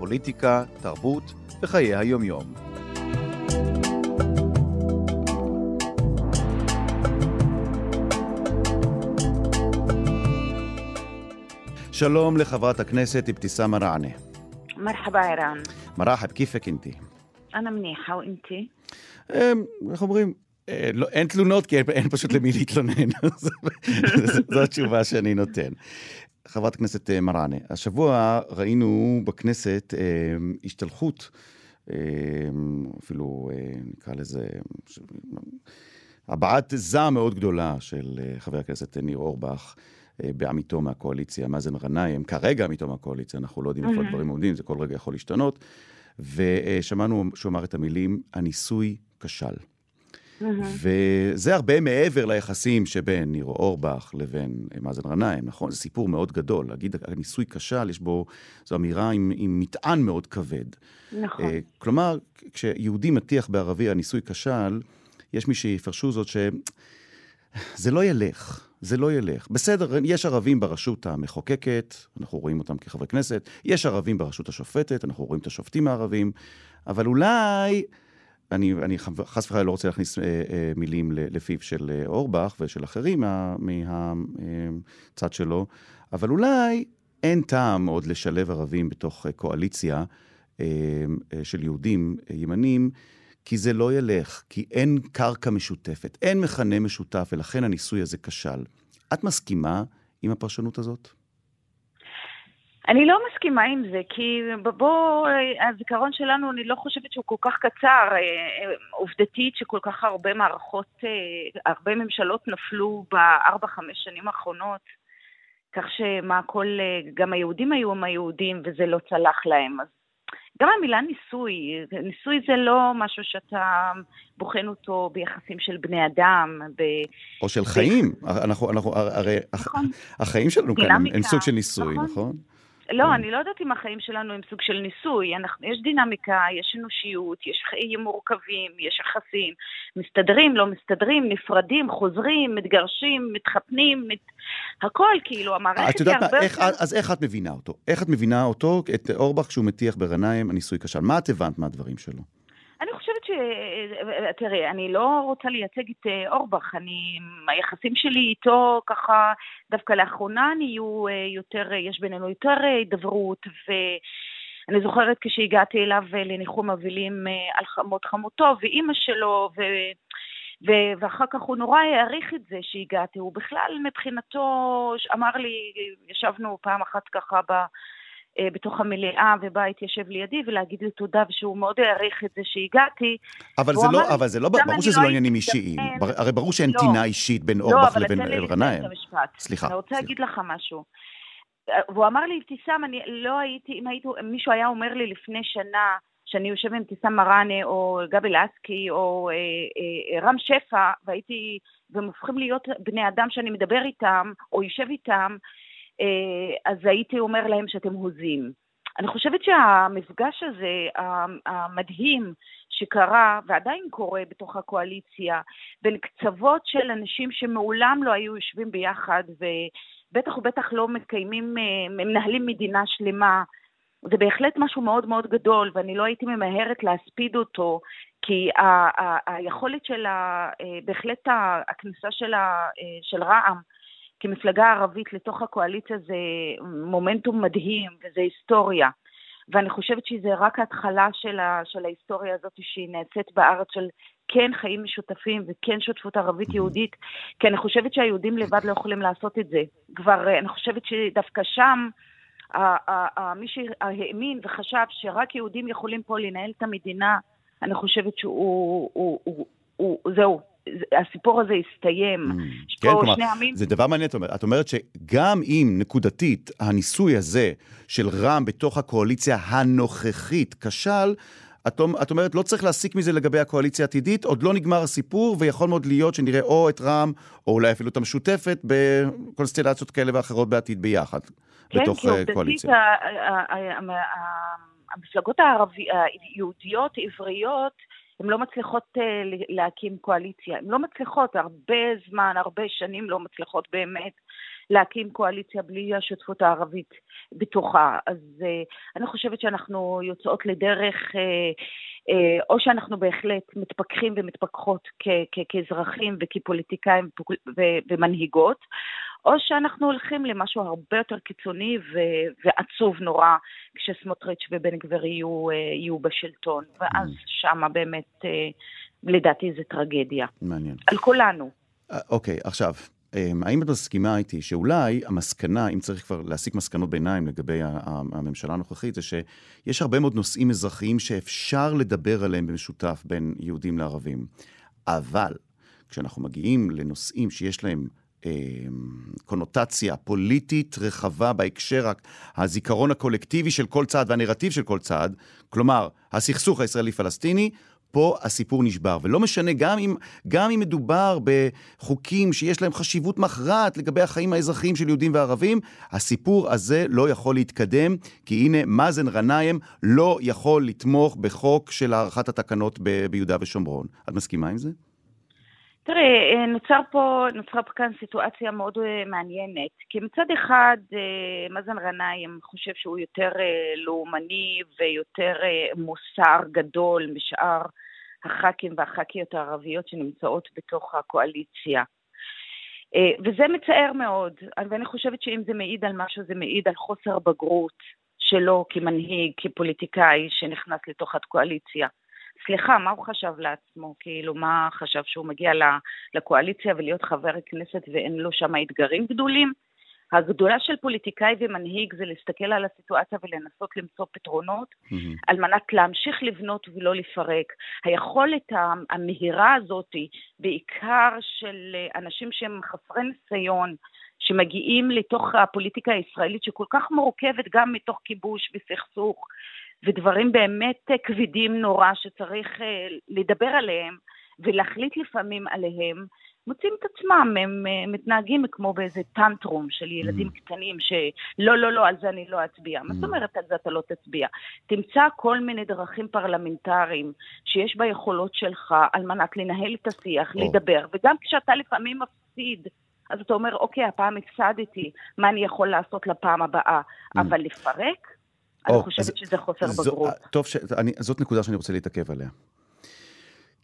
פוליטיקה, תרבות וחיי היומיום. שלום לחברת הכנסת אבתיסאם מראענה. מרחבה ערן. מרחב, כיפק אינתי? אנא מניחה, ואינתי? איך אומרים? אה, לא, אין תלונות כי אין, אין פשוט למי להתלונן, זו התשובה שאני נותן. חברת הכנסת אה, מראענה, השבוע ראינו בכנסת אה, השתלחות, אה, אפילו אה, נקרא לזה, הבעת זעם מאוד גדולה של אה, חבר הכנסת ניר אורבך. אה, בעמיתו מהקואליציה, מאזן גנאים, כרגע עמיתו מהקואליציה, אנחנו לא יודעים איפה הדברים עומדים, זה כל רגע יכול להשתנות. ושמענו שהוא אמר את המילים, הניסוי כשל. וזה הרבה מעבר ליחסים שבין ניר אורבך לבין מאזן גנאים, נכון? זה סיפור מאוד גדול. להגיד, הניסוי כשל, יש בו, זו אמירה עם, עם מטען מאוד כבד. נכון. Uh, כלומר, כשיהודי מטיח בערבי הניסוי כשל, יש מי שיפרשו זאת שזה לא ילך. זה לא ילך. בסדר, יש ערבים ברשות המחוקקת, אנחנו רואים אותם כחברי כנסת, יש ערבים ברשות השופטת, אנחנו רואים את השופטים הערבים, אבל אולי אני, אני חס וחלילה לא רוצה להכניס אה, אה, מילים לפיו של אה, אורבך ושל אחרים מה, מהצד אה, שלו, אבל אולי אין טעם עוד לשלב ערבים בתוך אה, קואליציה אה, אה, של יהודים אה, ימנים, כי זה לא ילך, כי אין קרקע משותפת, אין מכנה משותף, ולכן הניסוי הזה כשל. את מסכימה עם הפרשנות הזאת? אני לא מסכימה עם זה, כי בוא, הזיכרון שלנו, אני לא חושבת שהוא כל כך קצר. אה, אה, עובדתית שכל כך הרבה מערכות, אה, הרבה ממשלות נפלו בארבע-חמש שנים האחרונות, כך שמה, כל, גם היהודים היו עם היהודים וזה לא צלח להם. אז גם המילה ניסוי, ניסוי זה לא משהו שאתה בוחן אותו ביחסים של בני אדם. ב... או של חיים. אנחנו, אנחנו, הרי נכון. החיים שלנו כאן הם סוג של ניסוי, נכון? נכון? לא, כן. אני לא יודעת אם החיים שלנו הם סוג של ניסוי. אנחנו, יש דינמיקה, יש אנושיות, יש חיים מורכבים, יש יחסים. מסתדרים, לא מסתדרים, נפרדים, חוזרים, מתגרשים, מתחתנים, מת... הכל כאילו, המערכת היא הרבה... איך, יותר... אז איך את מבינה אותו? איך את מבינה אותו, את אורבך, כשהוא מטיח בגנאים הניסוי כשל? מה את הבנת מהדברים שלו? חושבת ש... תראה, אני לא רוצה לייצג את אה, אורבך, אני... היחסים שלי איתו ככה, דווקא לאחרונה נהיו אה, יותר, יש בינינו יותר אה, הידברות, ואני זוכרת כשהגעתי אליו לניחום אבלים על חמות חמותו ואימא שלו, ו... ו... ואחר כך הוא נורא העריך את זה שהגעתי, הוא בכלל מבחינתו אמר לי, ישבנו פעם אחת ככה ב... אה, בתוך המליאה ובא התיישב לידי ולהגיד לי תודה ושהוא מאוד העריך את זה שהגעתי. אבל זה לא, אבל זה לא, ברור שזה לא, לא עניינים אישיים. הרי ברור שאין לא. טינה אישית בין אורבך לבין אלרניים. סליחה. אני רוצה להגיד לך משהו. והוא אמר לי, אבתיסאם, אני לא הייתי, אם הייתי, מישהו היה אומר לי לפני שנה שאני יושב עם אבתיסאם מראענה או גבי לסקי או אה, אה, רם שפע והייתי, והם הופכים להיות בני אדם שאני מדבר איתם או יושב איתם, אה, אז הייתי אומר להם שאתם הוזים. אני חושבת שהמפגש הזה, המדהים שקרה ועדיין קורה בתוך הקואליציה, בין קצוות של אנשים שמעולם לא היו יושבים ביחד ובטח ובטח לא מקיימים, אה, מנהלים מדינה שלמה, זה בהחלט משהו מאוד מאוד גדול, ואני לא הייתי ממהרת להספיד אותו, כי ה- ה- היכולת של, ה- אה, בהחלט הכניסה של, ה- של רע"מ, כמפלגה ערבית לתוך הקואליציה זה מומנטום מדהים וזה היסטוריה. ואני חושבת שזה רק ההתחלה של, ה, של ההיסטוריה הזאת שהיא נעשית בארץ של כן חיים משותפים וכן שותפות ערבית-יהודית, כי אני חושבת שהיהודים לבד לא יכולים לעשות את זה. כבר, אני חושבת שדווקא שם, מי שהאמין וחשב שרק יהודים יכולים פה לנהל את המדינה, אני חושבת שהוא, הוא, הוא, הוא, זהו, הסיפור הזה יסתיים. Mm, כן, כלומר, עמים... זה דבר מעניין, את אומרת. שגם אם נקודתית הניסוי הזה של רע"מ בתוך הקואליציה הנוכחית כשל, את, את אומרת, לא צריך להסיק מזה לגבי הקואליציה העתידית, עוד לא נגמר הסיפור, ויכול מאוד להיות שנראה או את רע"מ, או אולי אפילו את המשותפת, בקונסטלציות כאלה ואחרות בעתיד ביחד, כן, בתוך אה, קואליציה. כן, כי המפלגות הערבי, היהודיות, עבריות, הן לא מצליחות uh, להקים קואליציה. הן לא מצליחות, הרבה זמן, הרבה שנים לא מצליחות באמת להקים קואליציה בלי השותפות הערבית בתוכה. אז uh, אני חושבת שאנחנו יוצאות לדרך, uh, או שאנחנו בהחלט מתפכחים ומתפכחות כאזרחים וכפוליטיקאים ומנהיגות, או שאנחנו הולכים למשהו הרבה יותר קיצוני ו- ועצוב נורא כשסמוטריץ' ובן גביר יהיו, יהיו בשלטון, ואז mm. שמה באמת, לדעתי זה טרגדיה. מעניין. על כולנו. אוקיי, עכשיו, אמ, האם את מסכימה איתי שאולי המסקנה, אם צריך כבר להסיק מסקנות ביניים לגבי הממשלה הנוכחית, זה שיש הרבה מאוד נושאים אזרחיים שאפשר לדבר עליהם במשותף בין יהודים לערבים. אבל כשאנחנו מגיעים לנושאים שיש להם אה, קונוטציה פוליטית רחבה בהקשר הזיכרון הקולקטיבי של כל צד והנרטיב של כל צד, כלומר, הסכסוך הישראלי-פלסטיני, פה הסיפור נשבר. ולא משנה, גם אם, גם אם מדובר בחוקים שיש להם חשיבות מכרעת לגבי החיים האזרחיים של יהודים וערבים, הסיפור הזה לא יכול להתקדם, כי הנה, מאזן גנאים לא יכול לתמוך בחוק של הארכת התקנות ב- ביהודה ושומרון. את מסכימה עם זה? תראה, אה, נוצר פה, נוצרה פה כאן סיטואציה מאוד אה, מעניינת, כי מצד אחד אה, מאזן גנאים חושב שהוא יותר לאומני ויותר מוסר גדול משאר הח"כים והח"כיות הערביות שנמצאות בתוך הקואליציה. וזה מצער מאוד, ואני חושבת שאם זה מעיד על משהו, זה מעיד על חוסר בגרות שלו כמנהיג, כפוליטיקאי שנכנס לתוך הקואליציה. סליחה, מה הוא חשב לעצמו? כאילו, מה חשב שהוא מגיע לקואליציה ולהיות חבר כנסת ואין לו שם אתגרים גדולים? הגדולה של פוליטיקאי ומנהיג זה להסתכל על הסיטואציה ולנסות למצוא פתרונות mm-hmm. על מנת להמשיך לבנות ולא לפרק. היכולת המהירה הזאת, בעיקר של אנשים שהם חסרי ניסיון, שמגיעים לתוך הפוליטיקה הישראלית שכל כך מורכבת גם מתוך כיבוש וסכסוך ודברים באמת כבדים נורא שצריך אה, לדבר עליהם ולהחליט לפעמים עליהם, מוצאים את עצמם, הם אה, מתנהגים כמו באיזה טנטרום של ילדים mm. קטנים, שלא, לא, לא, על זה אני לא אצביע. Mm. מה זאת אומרת על זה אתה לא תצביע? תמצא כל מיני דרכים פרלמנטריים שיש ביכולות שלך על מנת לנהל את השיח, oh. לדבר, וגם כשאתה לפעמים מפסיד, אז אתה אומר, אוקיי, הפעם הפסדתי, מה אני יכול לעשות לפעם הבאה? Mm. אבל לפרק? אני חושבת שזה חוסר זו, בגרות. טוב, ש... אני, זאת נקודה שאני רוצה להתעכב עליה.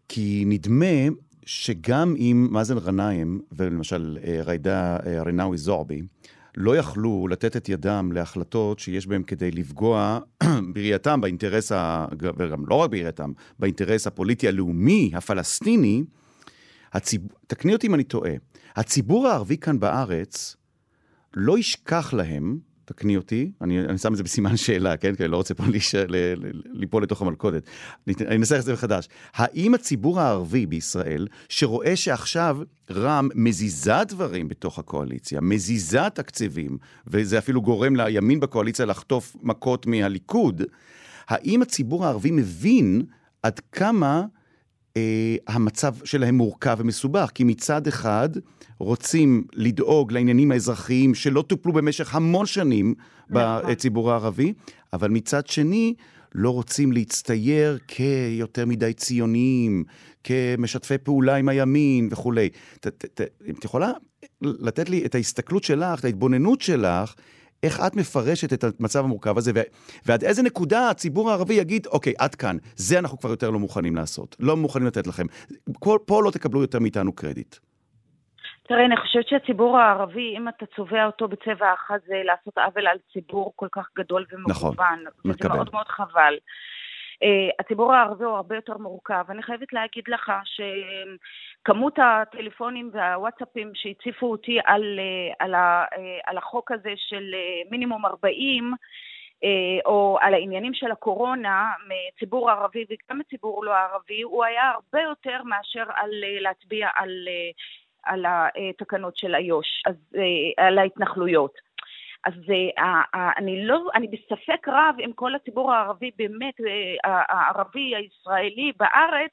כי נדמה שגם אם מאזן גנאים ולמשל אה, ג'ידא אה, רינאוי זועבי לא יכלו לתת את ידם להחלטות שיש בהן כדי לפגוע בראייתם באינטרס, ה... וגם לא רק בראייתם, באינטרס הפוליטי הלאומי הפלסטיני, הציב... תקני אותי אם אני טועה, הציבור הערבי כאן בארץ לא ישכח להם תקני אותי, אני, אני שם את זה בסימן שאלה, כן? כי אני לא רוצה פה ליפול לתוך המלכודת. אני אנסח את זה מחדש. האם הציבור הערבי בישראל, שרואה שעכשיו רע"מ מזיזה דברים בתוך הקואליציה, מזיזה תקציבים, וזה אפילו גורם לימין בקואליציה לחטוף מכות מהליכוד, האם הציבור הערבי מבין עד כמה המצב שלהם מורכב ומסובך? כי מצד אחד, רוצים לדאוג לעניינים האזרחיים שלא טופלו במשך המון שנים נכון. בציבור הערבי, אבל מצד שני, לא רוצים להצטייר כיותר מדי ציוניים, כמשתפי פעולה עם הימין וכולי. אם את יכולה לתת לי את ההסתכלות שלך, את ההתבוננות שלך, איך את מפרשת את המצב המורכב הזה, ועד איזה נקודה הציבור הערבי יגיד, אוקיי, עד כאן, זה אנחנו כבר יותר לא מוכנים לעשות, לא מוכנים לתת לכם. פה לא תקבלו יותר מאיתנו קרדיט. תראה, אני חושבת שהציבור הערבי, אם אתה צובע אותו בצבע אחד, זה לעשות עוול על ציבור כל כך גדול ומגוון. נכון, מקבל. וזה מאוד מאוד חבל. Uh, הציבור הערבי הוא הרבה יותר מורכב. אני חייבת להגיד לך שכמות הטלפונים והוואטסאפים שהציפו אותי על, uh, על, ה, uh, על החוק הזה של מינימום 40, או על העניינים של הקורונה מציבור ערבי וגם מציבור לא ערבי, הוא היה הרבה יותר מאשר על להצביע על, על התקנות של איו"ש, על ההתנחלויות. אז אני לא, אני בספק רב אם כל הציבור הערבי באמת, הערבי הישראלי בארץ,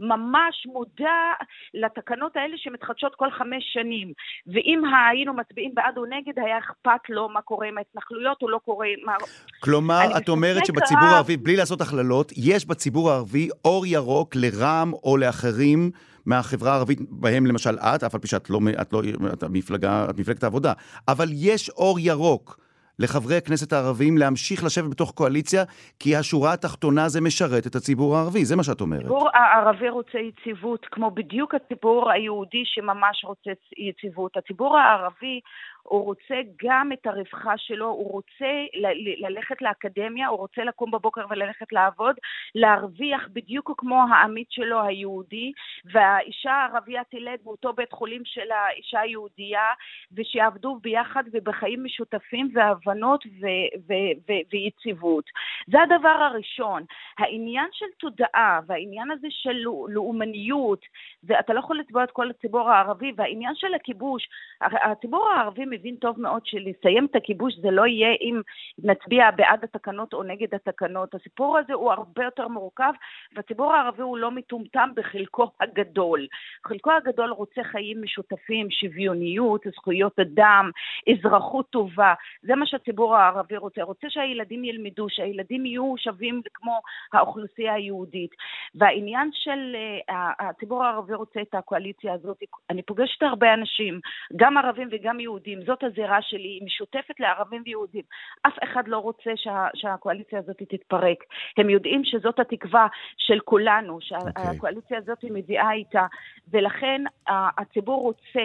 ממש מודע לתקנות האלה שמתחדשות כל חמש שנים. ואם היינו מצביעים בעד או נגד, היה אכפת לו מה קורה עם ההתנחלויות או לא קורה... מה... כלומר, את אומרת שבציבור רב... הערבי, בלי לעשות הכללות, יש בציבור הערבי אור ירוק לרע"מ או לאחרים מהחברה הערבית, בהם למשל את, אף על פי שאת לא, את לא את המפלגה, את מפלגת העבודה, אבל יש אור ירוק. לחברי הכנסת הערבים להמשיך לשבת בתוך קואליציה, כי השורה התחתונה זה משרת את הציבור הערבי, זה מה שאת אומרת. הציבור הערבי רוצה יציבות, כמו בדיוק הציבור היהודי שממש רוצה יציבות. הציבור הערבי הוא רוצה גם את הרווחה שלו, הוא רוצה ל- ללכת לאקדמיה, הוא רוצה לקום בבוקר וללכת לעבוד, להרוויח בדיוק כמו העמית שלו היהודי, והאישה הערבייה תלד באותו בית חולים של האישה היהודייה, ושיעבדו ביחד ובחיים משותפים והבנות ו- ו- ו- ויציבות. זה הדבר הראשון. העניין של תודעה והעניין הזה של לאומניות, ואתה לא יכול לתבוע את כל הציבור הערבי, והעניין של הכיבוש, הציבור הערבי מבין טוב מאוד שלסיים את הכיבוש זה לא יהיה אם נצביע בעד התקנות או נגד התקנות. הסיפור הזה הוא הרבה יותר מורכב, והציבור הערבי הוא לא מטומטם בחלקו הגדול. חלקו הגדול רוצה חיים משותפים, שוויוניות, זכויות אדם, אזרחות טובה. זה מה שהציבור הערבי רוצה. רוצה שהילדים ילמדו, שהילדים יהיו שווים כמו האוכלוסייה היהודית. והעניין של uh, הציבור הערבי רוצה את הקואליציה הזאת, אני פוגשת הרבה אנשים, גם ערבים וגם יהודים, זאת הזירה שלי, היא משותפת לערבים ויהודים. אף אחד לא רוצה שה, שהקואליציה הזאת תתפרק. הם יודעים שזאת התקווה של כולנו, שהקואליציה okay. הזאת מביאה איתה, ולכן הציבור רוצה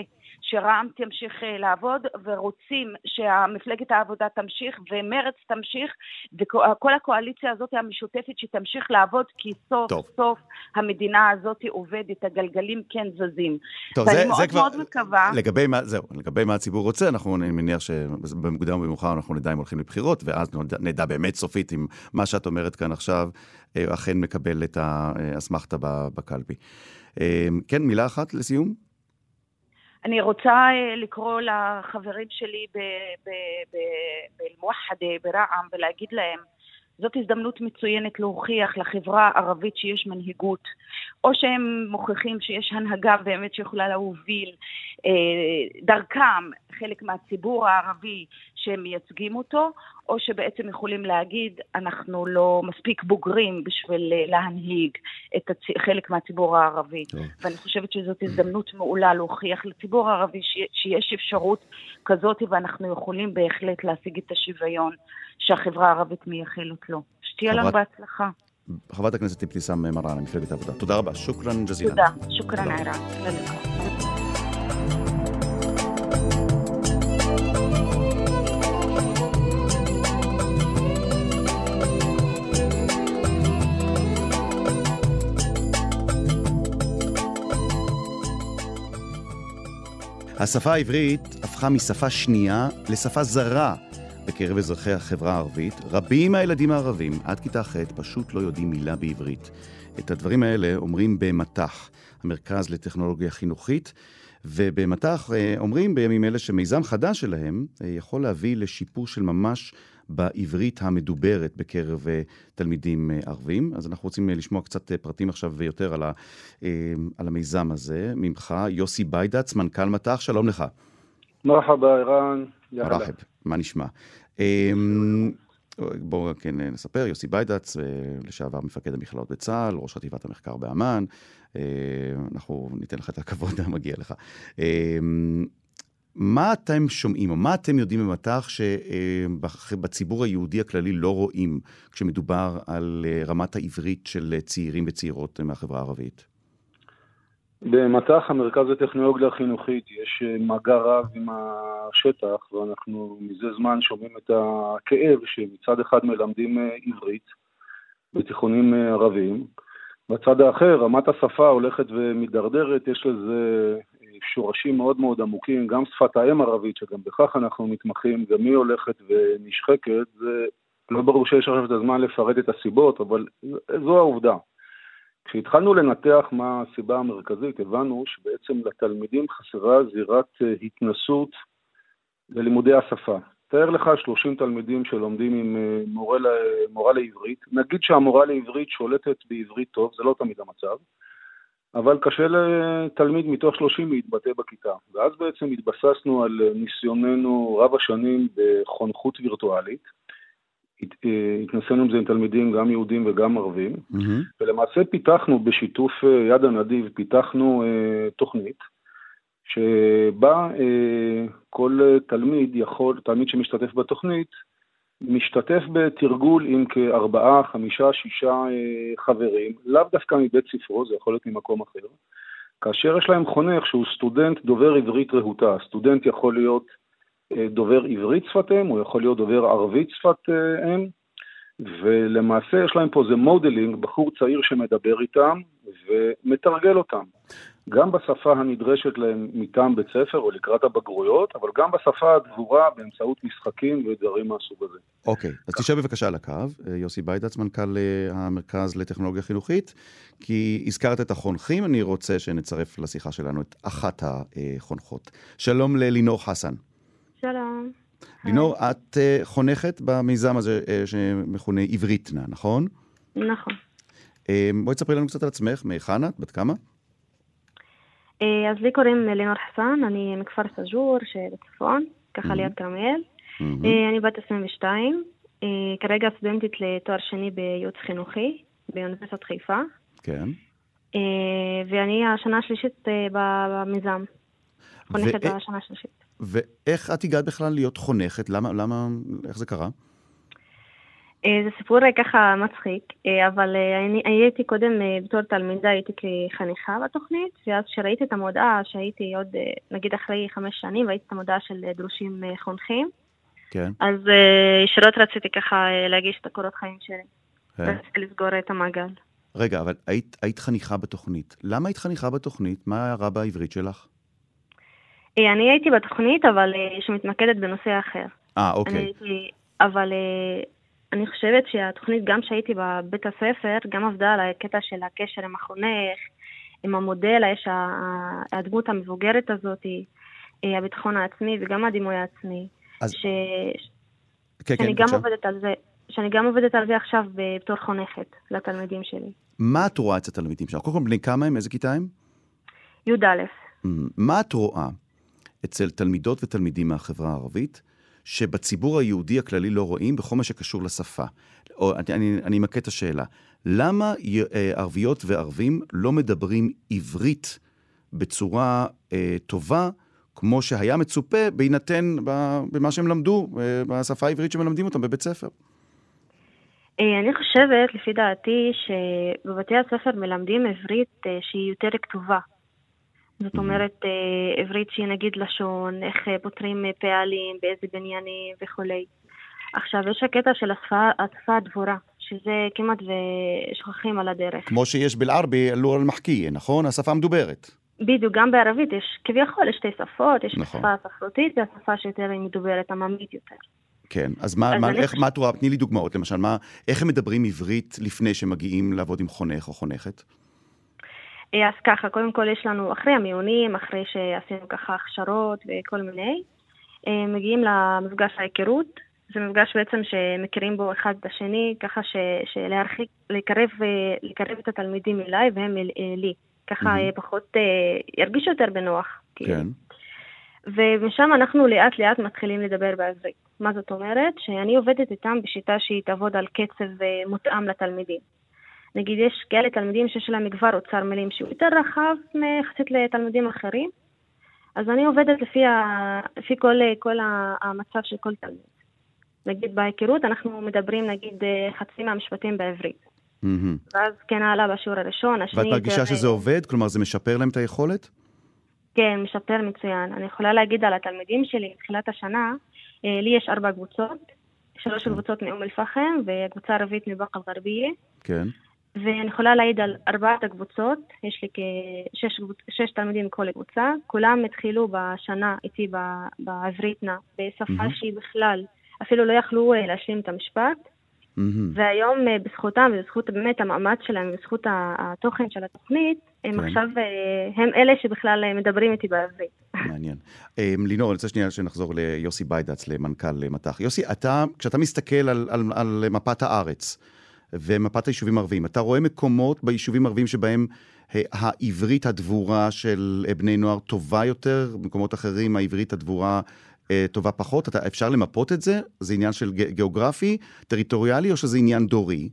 שרע"מ תמשיך אה, לעבוד, ורוצים שמפלגת העבודה תמשיך ומרצ תמשיך, וכל הקואליציה הזאת המשותפת שתמשיך לעבוד, כי סוף טוב. סוף המדינה הזאת עובדת, הגלגלים כן זזים. טוב, ואני זה, מאוד זה כבר, מאוד מקווה... לגבי מה, זהו, לגבי מה הציבור רוצה, אנחנו, אני מניח שבמוקדם או במאוחר אנחנו נדע אם הולכים לבחירות, ואז נדע, נדע באמת סופית אם מה שאת אומרת כאן עכשיו אה, אכן מקבל את האסמכתה בקלפי. אה, כן, מילה אחת לסיום? אני רוצה אה, לקרוא לחברים שלי באל-מוחדה, ברע"מ, ולהגיד להם, זאת הזדמנות מצוינת להוכיח לחברה הערבית שיש מנהיגות, או שהם מוכיחים שיש הנהגה באמת שיכולה להוביל אה, דרכם חלק מהציבור הערבי שהם מייצגים אותו, או שבעצם יכולים להגיד, אנחנו לא מספיק בוגרים בשביל אה, להנהיג את הצ... חלק מהציבור הערבי. טוב. ואני חושבת שזאת הזדמנות מעולה להוכיח לציבור הערבי ש... שיש אפשרות כזאת, ואנחנו יכולים בהחלט להשיג את השוויון שהחברה הערבית מייחלת לו. שתהיה. לנו בהצלחה. חברת הכנסת אבתיסאם מראענה, מפלגת העבודה. תודה רבה. שוכרן ג'זילה. תודה. שוכרן עירן. השפה העברית הפכה משפה שנייה לשפה זרה בקרב אזרחי החברה הערבית. רבים מהילדים הערבים עד כיתה ח' פשוט לא יודעים מילה בעברית. את הדברים האלה אומרים במט"ח, המרכז לטכנולוגיה חינוכית, ובמט"ח אה, אומרים בימים אלה שמיזם חדש שלהם אה, יכול להביא לשיפור של ממש בעברית המדוברת בקרב אה, תלמידים אה, ערבים. אז אנחנו רוצים אה, לשמוע קצת פרטים עכשיו ויותר על, ה, על המיזם הזה. ממך, יוסי ביידץ, מנכ"ל מט"ח, שלום לך. מרחבה, ערן. מרחב, מה נשמע? בואו כן נספר, יוסי ביידץ, לשעבר מפקד המכללות בצה"ל, ראש חטיבת המחקר באמ"ן, אנחנו ניתן לך את הכבוד המגיע לך. מה אתם שומעים, או מה אתם יודעים במטח שבציבור היהודי הכללי לא רואים כשמדובר על אה, רמת העברית של צעירים וצעירות מהחברה הערבית? במטח המרכז לטכנולוגיה החינוכית יש אה, מגע רב עם השטח, ואנחנו מזה זמן שומעים את הכאב שמצד אחד מלמדים אה, עברית בתיכונים ערביים, בצד האחר רמת השפה הולכת ומידרדרת, יש לזה שורשים מאוד מאוד עמוקים, גם שפת האם ערבית, שגם בכך אנחנו מתמחים, גם היא הולכת ונשחקת, זה לא ברור שיש עכשיו את הזמן לפרט את הסיבות, אבל זו העובדה. כשהתחלנו לנתח מה הסיבה המרכזית, הבנו שבעצם לתלמידים חסרה זירת אה, התנסות ללימודי השפה. תאר לך 30 תלמידים שלומדים עם אה, מורה, מורה לעברית, נגיד שהמורה לעברית שולטת בעברית טוב, זה לא תמיד המצב, אבל קשה לתלמיד מתוך 30 להתבטא בכיתה. ואז בעצם התבססנו על ניסיוננו רב השנים בחונכות וירטואלית. התנסינו עם זה עם תלמידים, גם יהודים וגם ערבים, mm-hmm. ולמעשה פיתחנו בשיתוף אה, יד הנדיב, פיתחנו אה, תוכנית שבה אה, כל תלמיד יכול, תלמיד שמשתתף בתוכנית, משתתף בתרגול עם כארבעה, חמישה, שישה אה, חברים, לאו דווקא מבית ספרו, זה יכול להיות ממקום אחר, כאשר יש להם חונך שהוא סטודנט דובר עברית רהוטה. סטודנט יכול להיות אה, דובר עברית שפת אם, הוא יכול להיות דובר ערבית שפת אה, אם, ולמעשה יש להם פה איזה modeling, בחור צעיר שמדבר איתם ומתרגל אותם. גם בשפה הנדרשת להם מטעם בית ספר או לקראת הבגרויות, אבל גם בשפה הדבורה באמצעות משחקים ודברים מהסוג הזה. אוקיי, okay, אז תשב בבקשה על הקו, אה, יוסי ביידץ, מנכ"ל אה, המרכז לטכנולוגיה חינוכית, כי הזכרת את החונכים, אני רוצה שנצרף לשיחה שלנו את אחת החונכות. שלום ללינור חסן. שלום. לינור, את אה, חונכת במיזם הזה שמכונה עבריתנה, נכון? נכון. בואי תספרי לנו קצת על עצמך, מהיכן את? בת כמה? אה, אז לי קוראים לינור חסן, אני מכפר סאג'ור שבצפון, ככה ליד כרמיאל. אה, אני בת 22, אה, כרגע סטודנטית לתואר שני בייעוץ חינוכי באוניברסיטת חיפה. כן. ואני השנה השלישית במיזם. חונכת בשנה השלישית. ואיך את הגעת בכלל להיות חונכת? למה, למה, איך זה קרה? אה, זה סיפור אה, ככה מצחיק, אה, אבל אני הייתי קודם בתור תלמידה, הייתי כחניכה בתוכנית, ואז כשראיתי את המודעה, שהייתי עוד, נגיד אחרי חמש שנים, ראיתי את המודעה של דרושים חונכים, כן. אז ישירות רציתי ככה להגיש את הקורות חיים שלי. כן. רציתי לסגור את המעגל. רגע, אבל היית, היית חניכה בתוכנית. למה היית חניכה בתוכנית? מה היה רע בעברית שלך? אני הייתי בתוכנית, אבל שמתמקדת בנושא אחר. אה, אוקיי. הייתי, אבל אני חושבת שהתוכנית, גם שהייתי בבית הספר, גם עבדה על הקטע של הקשר עם החונך, עם המודל, יש הדמות המבוגרת הזאת, אה, הביטחון העצמי וגם הדימוי העצמי. אז... ש... כן, שאני כן, גם עובדת על זה. שאני גם עובדת על זה עכשיו בתור חונכת לתלמידים שלי. מה את רואה אצל התלמידים שלך? קודם כל, בני כמה הם? איזה כיתה הם? י"א. מה את רואה אצל תלמידות ותלמידים מהחברה הערבית שבציבור היהודי הכללי לא רואים בכל מה שקשור לשפה. או, אני, אני אמקד את השאלה, למה אה, ערביות וערבים לא מדברים עברית בצורה אה, טובה, כמו שהיה מצופה בהינתן במה שהם למדו, אה, בשפה העברית שמלמדים אותם בבית ספר? אה, אני חושבת, לפי דעתי, שבבתי הספר מלמדים עברית שהיא יותר כתובה. זאת אומרת, אה, עברית שהיא נגיד לשון, איך אה, פותרים אה, פעלים, באיזה בניינים וכולי. עכשיו, יש הקטע של השפה, השפה הדבורה, שזה כמעט ושוכחים על הדרך. כמו שיש באל-ערבי, אלור אל-מחכיה, נכון? השפה המדוברת. בדיוק, גם בערבית יש כביכול, יש שתי שפות, יש נכון. שפה ספרותית והשפה שיותר מדוברת, עממית יותר. כן, אז מה, מה, איך, מה את רואה? תני לי דוגמאות, למשל, מה, איך הם מדברים עברית לפני שמגיעים לעבוד עם חונך או חונכת? אה, אז ככה, קודם כל יש לנו, אחרי המיונים, אחרי שעשינו ככה הכשרות וכל מיני, אה, מגיעים למפגש ההיכרות. זה מפגש בעצם שמכירים בו אחד את השני, ככה שלהרחיק, לקרב, אה, לקרב את התלמידים אליי והם לי. ככה mm-hmm. פחות, ירגישו יותר בנוח. כאילו. כן. ומשם אנחנו לאט לאט מתחילים לדבר בעברית. מה זאת אומרת? שאני עובדת איתם בשיטה שהיא תעבוד על קצב מותאם לתלמידים. נגיד יש כאלה תלמידים שיש להם כבר אוצר מילים שהוא יותר רחב מיחסית לתלמידים אחרים, אז אני עובדת לפי, ה... לפי כל, כל המצב של כל תלמיד. נגיד בהיכרות אנחנו מדברים נגיד חצי מהמשפטים בעברית. Mm-hmm. ואז כן הלאה בשיעור הראשון, השני... ואת מרגישה יותר... שזה עובד? כלומר זה משפר להם את היכולת? כן, משפר מצוין. אני יכולה להגיד על התלמידים שלי מתחילת השנה, אה, לי יש ארבע קבוצות, שלוש כן. קבוצות מאום אל-פחם וקבוצה ערבית מבאקה אל-גרבייה. כן. ואני יכולה להעיד על ארבעת הקבוצות, יש לי כשש תלמידים מכל קבוצה, כולם התחילו בשנה איתי בעברית נע, בשפה mm-hmm. שהיא בכלל, אפילו לא יכלו אה, להשלים את המשפט, Mm-hmm. והיום אה, בזכותם ובזכות באמת המאמץ שלהם ובזכות התוכן של התוכנית, הם כן. עכשיו, אה, הם אלה שבכלל מדברים איתי בעברית. מעניין. לינור, אני רוצה שנייה שנחזור ליוסי ביידץ, למנכ"ל מט"ח. יוסי, אתה, כשאתה מסתכל על, על, על מפת הארץ ומפת היישובים הערביים, אתה רואה מקומות ביישובים הערביים שבהם העברית הדבורה של בני נוער טובה יותר, במקומות אחרים העברית הדבורה אה, טובה פחות? אתה, אפשר למפות את זה? זה עניין של גיאוגרפי, טריטוריאלי, או שזה עניין דורי?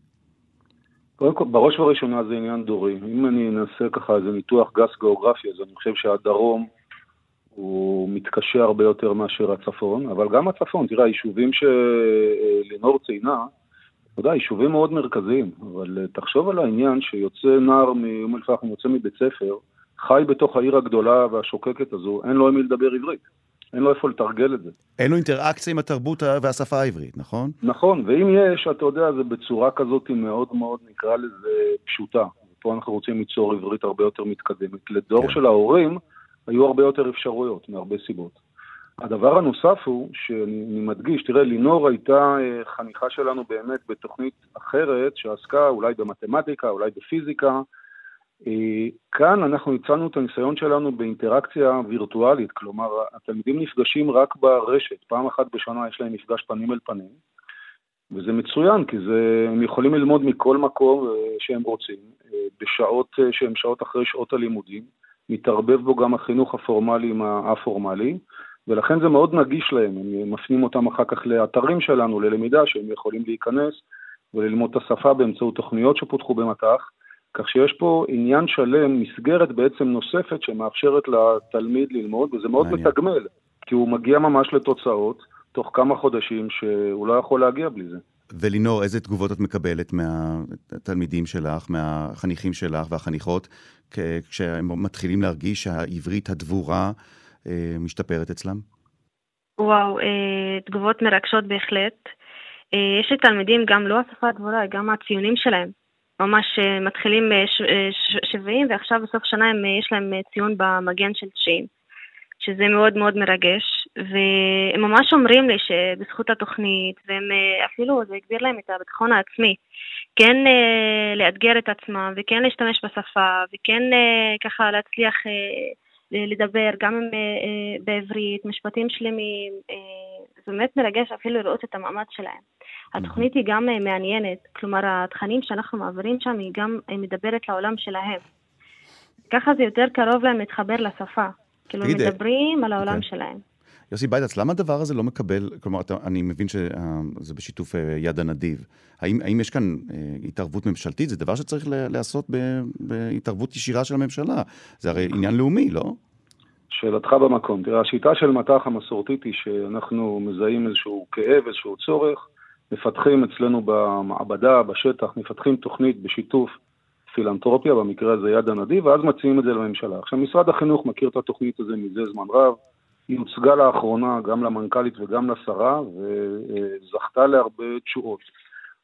קודם כל, בראש ובראשונה זה עניין דורי. אם אני אנסה ככה איזה ניתוח גס גיאוגרפי, אז אני חושב שהדרום הוא מתקשה הרבה יותר מאשר הצפון, אבל גם הצפון, תראה, היישובים שלינור ציינה, אתה יודע, יישובים מאוד מרכזיים, אבל אה, תחשוב על העניין שיוצא נער מאום אל-פחם, יוצא מבית ספר, חי בתוך העיר הגדולה והשוקקת הזו, אין לו עם מי לדבר עברית. אין לו איפה לתרגל את זה. אין לו אינטראקציה עם התרבות והשפה העברית, נכון? נכון, ואם יש, אתה יודע, זה בצורה כזאת מאוד מאוד, נקרא לזה, פשוטה. פה אנחנו רוצים ליצור עברית הרבה יותר מתקדמת. לדור כן. של ההורים היו הרבה יותר אפשרויות, מהרבה סיבות. הדבר הנוסף הוא, שאני מדגיש, תראה, לינור הייתה אה, חניכה שלנו באמת בתוכנית אחרת, שעסקה אולי במתמטיקה, אולי בפיזיקה, אה, כאן אנחנו הצענו את הניסיון שלנו באינטראקציה וירטואלית, כלומר, התלמידים נפגשים רק ברשת, פעם אחת בשנה יש להם מפגש פנים אל פנים, וזה מצוין, כי זה, הם יכולים ללמוד מכל מקום אה, שהם רוצים, בשעות שהן שעות אחרי שעות הלימודים, מתערבב בו גם החינוך הפורמלי עם האפורמלי, ולכן זה מאוד נגיש להם, הם מפנים אותם אחר כך לאתרים שלנו, ללמידה, שהם יכולים להיכנס וללמוד את השפה באמצעות תוכניות שפותחו במט"ח. כך שיש פה עניין שלם, מסגרת בעצם נוספת שמאפשרת לתלמיד ללמוד, וזה מאוד מעניין. מתגמל, כי הוא מגיע ממש לתוצאות תוך כמה חודשים שהוא לא יכול להגיע בלי זה. ולינור, איזה תגובות את מקבלת מהתלמידים שלך, מהחניכים שלך והחניכות, כשהם מתחילים להרגיש שהעברית הדבורה משתפרת אצלם? וואו, אה, תגובות מרגשות בהחלט. אה, יש לי תלמידים, גם לא השפה הדבורה, גם הציונים שלהם. ממש אה, מתחילים 70 אה, ועכשיו בסוף שנה אה, יש להם ציון במגן של 90, שזה מאוד מאוד מרגש, והם ממש אומרים לי שבזכות התוכנית, והם אפילו, זה הגביר להם את הביטחון העצמי, כן לאתגר את עצמם, וכן להשתמש בשפה, וכן ככה להצליח לדבר גם בעברית, משפטים שלמים, זה באמת מרגש אפילו לראות את המאמץ שלהם. התוכנית היא גם אה, מעניינת, כלומר התכנים שאנחנו מעבירים שם היא גם אה, מדברת לעולם שלהם. ככה זה יותר קרוב להם להתחבר לשפה. כאילו מדברים על העולם okay. אוקיי. שלהם. יוסי ביידץ, למה הדבר הזה לא מקבל, כלומר, אתה, אני מבין שזה בשיתוף אה, יד הנדיב. האם, האם יש כאן התערבות ממשלתית? זה דבר שצריך להיעשות בהתערבות ישירה של הממשלה. זה הרי עניין לאומי, לא? שאלתך במקום. תראה, השיטה של מט"ח המסורתית היא שאנחנו מזהים איזשהו כאב, איזשהו צורך, מפתחים אצלנו במעבדה, בשטח, מפתחים תוכנית בשיתוף פילנטרופיה, במקרה הזה יד הנדיב, ואז מציעים את זה לממשלה. עכשיו, משרד החינוך מכיר את התוכנית הזו מזה זמן רב, היא הוצגה לאחרונה גם למנכ"לית וגם לשרה, וזכתה להרבה תשואות.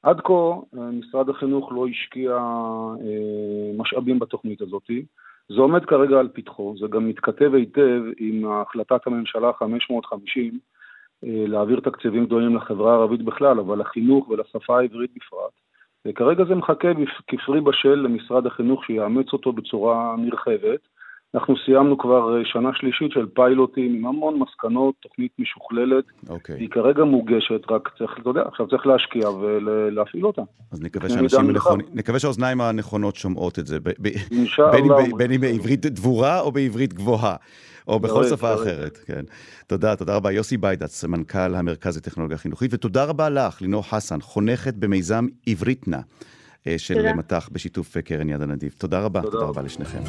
עד כה משרד החינוך לא השקיע אה, משאבים בתוכנית הזאת. זה עומד כרגע על פתחו, זה גם מתכתב היטב עם החלטת הממשלה 550, אה, להעביר תקציבים גדולים לחברה הערבית בכלל, אבל לחינוך ולשפה העברית בפרט. וכרגע זה מחכה כפרי בשל למשרד החינוך שיאמץ אותו בצורה נרחבת. אנחנו סיימנו כבר אה, שנה שלישית של פיילוטים עם המון מסקנות, תוכנית משוכללת. אוקיי. היא כרגע מוגשת, רק צריך, אתה יודע, עכשיו צריך להשקיע ולהפעיל אותה. אז נקווה שאנשים נכונים, נקווה שהאוזניים הנכונות שומעות את זה, ב, בין, אם בעברית דבורה או בעברית גבוהה. או בכל שפה אחרת, כן. תודה, תודה רבה. יוסי ביידץ, מנכ"ל המרכז לטכנולוגיה חינוכית, ותודה רבה לך, לינור חסן, חונכת במיזם עבריתנה אה, של מט"ח בשיתוף אה, קרן יד הנדיב. תודה רבה, תודה רבה לשניכם.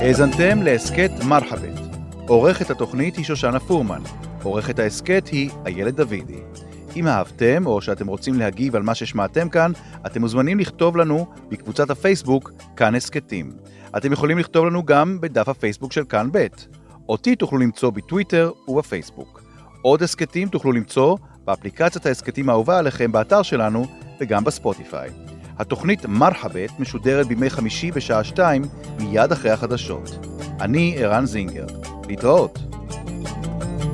האזנתם להסכת מרחבת. עורכת התוכנית היא שושנה פורמן. עורכת ההסכת היא איילת דוידי. אם אהבתם או שאתם רוצים להגיב על מה ששמעתם כאן, אתם מוזמנים לכתוב לנו בקבוצת הפייסבוק כאן הסכתים. אתם יכולים לכתוב לנו גם בדף הפייסבוק של כאן ב'. אותי תוכלו למצוא בטוויטר ובפייסבוק. עוד הסכתים תוכלו למצוא באפליקציית ההסכתים האהובה עליכם באתר שלנו וגם בספוטיפיי. התוכנית מרחבת משודרת בימי חמישי בשעה שתיים, מיד אחרי החדשות. אני ערן זינגר. להתראות. thank you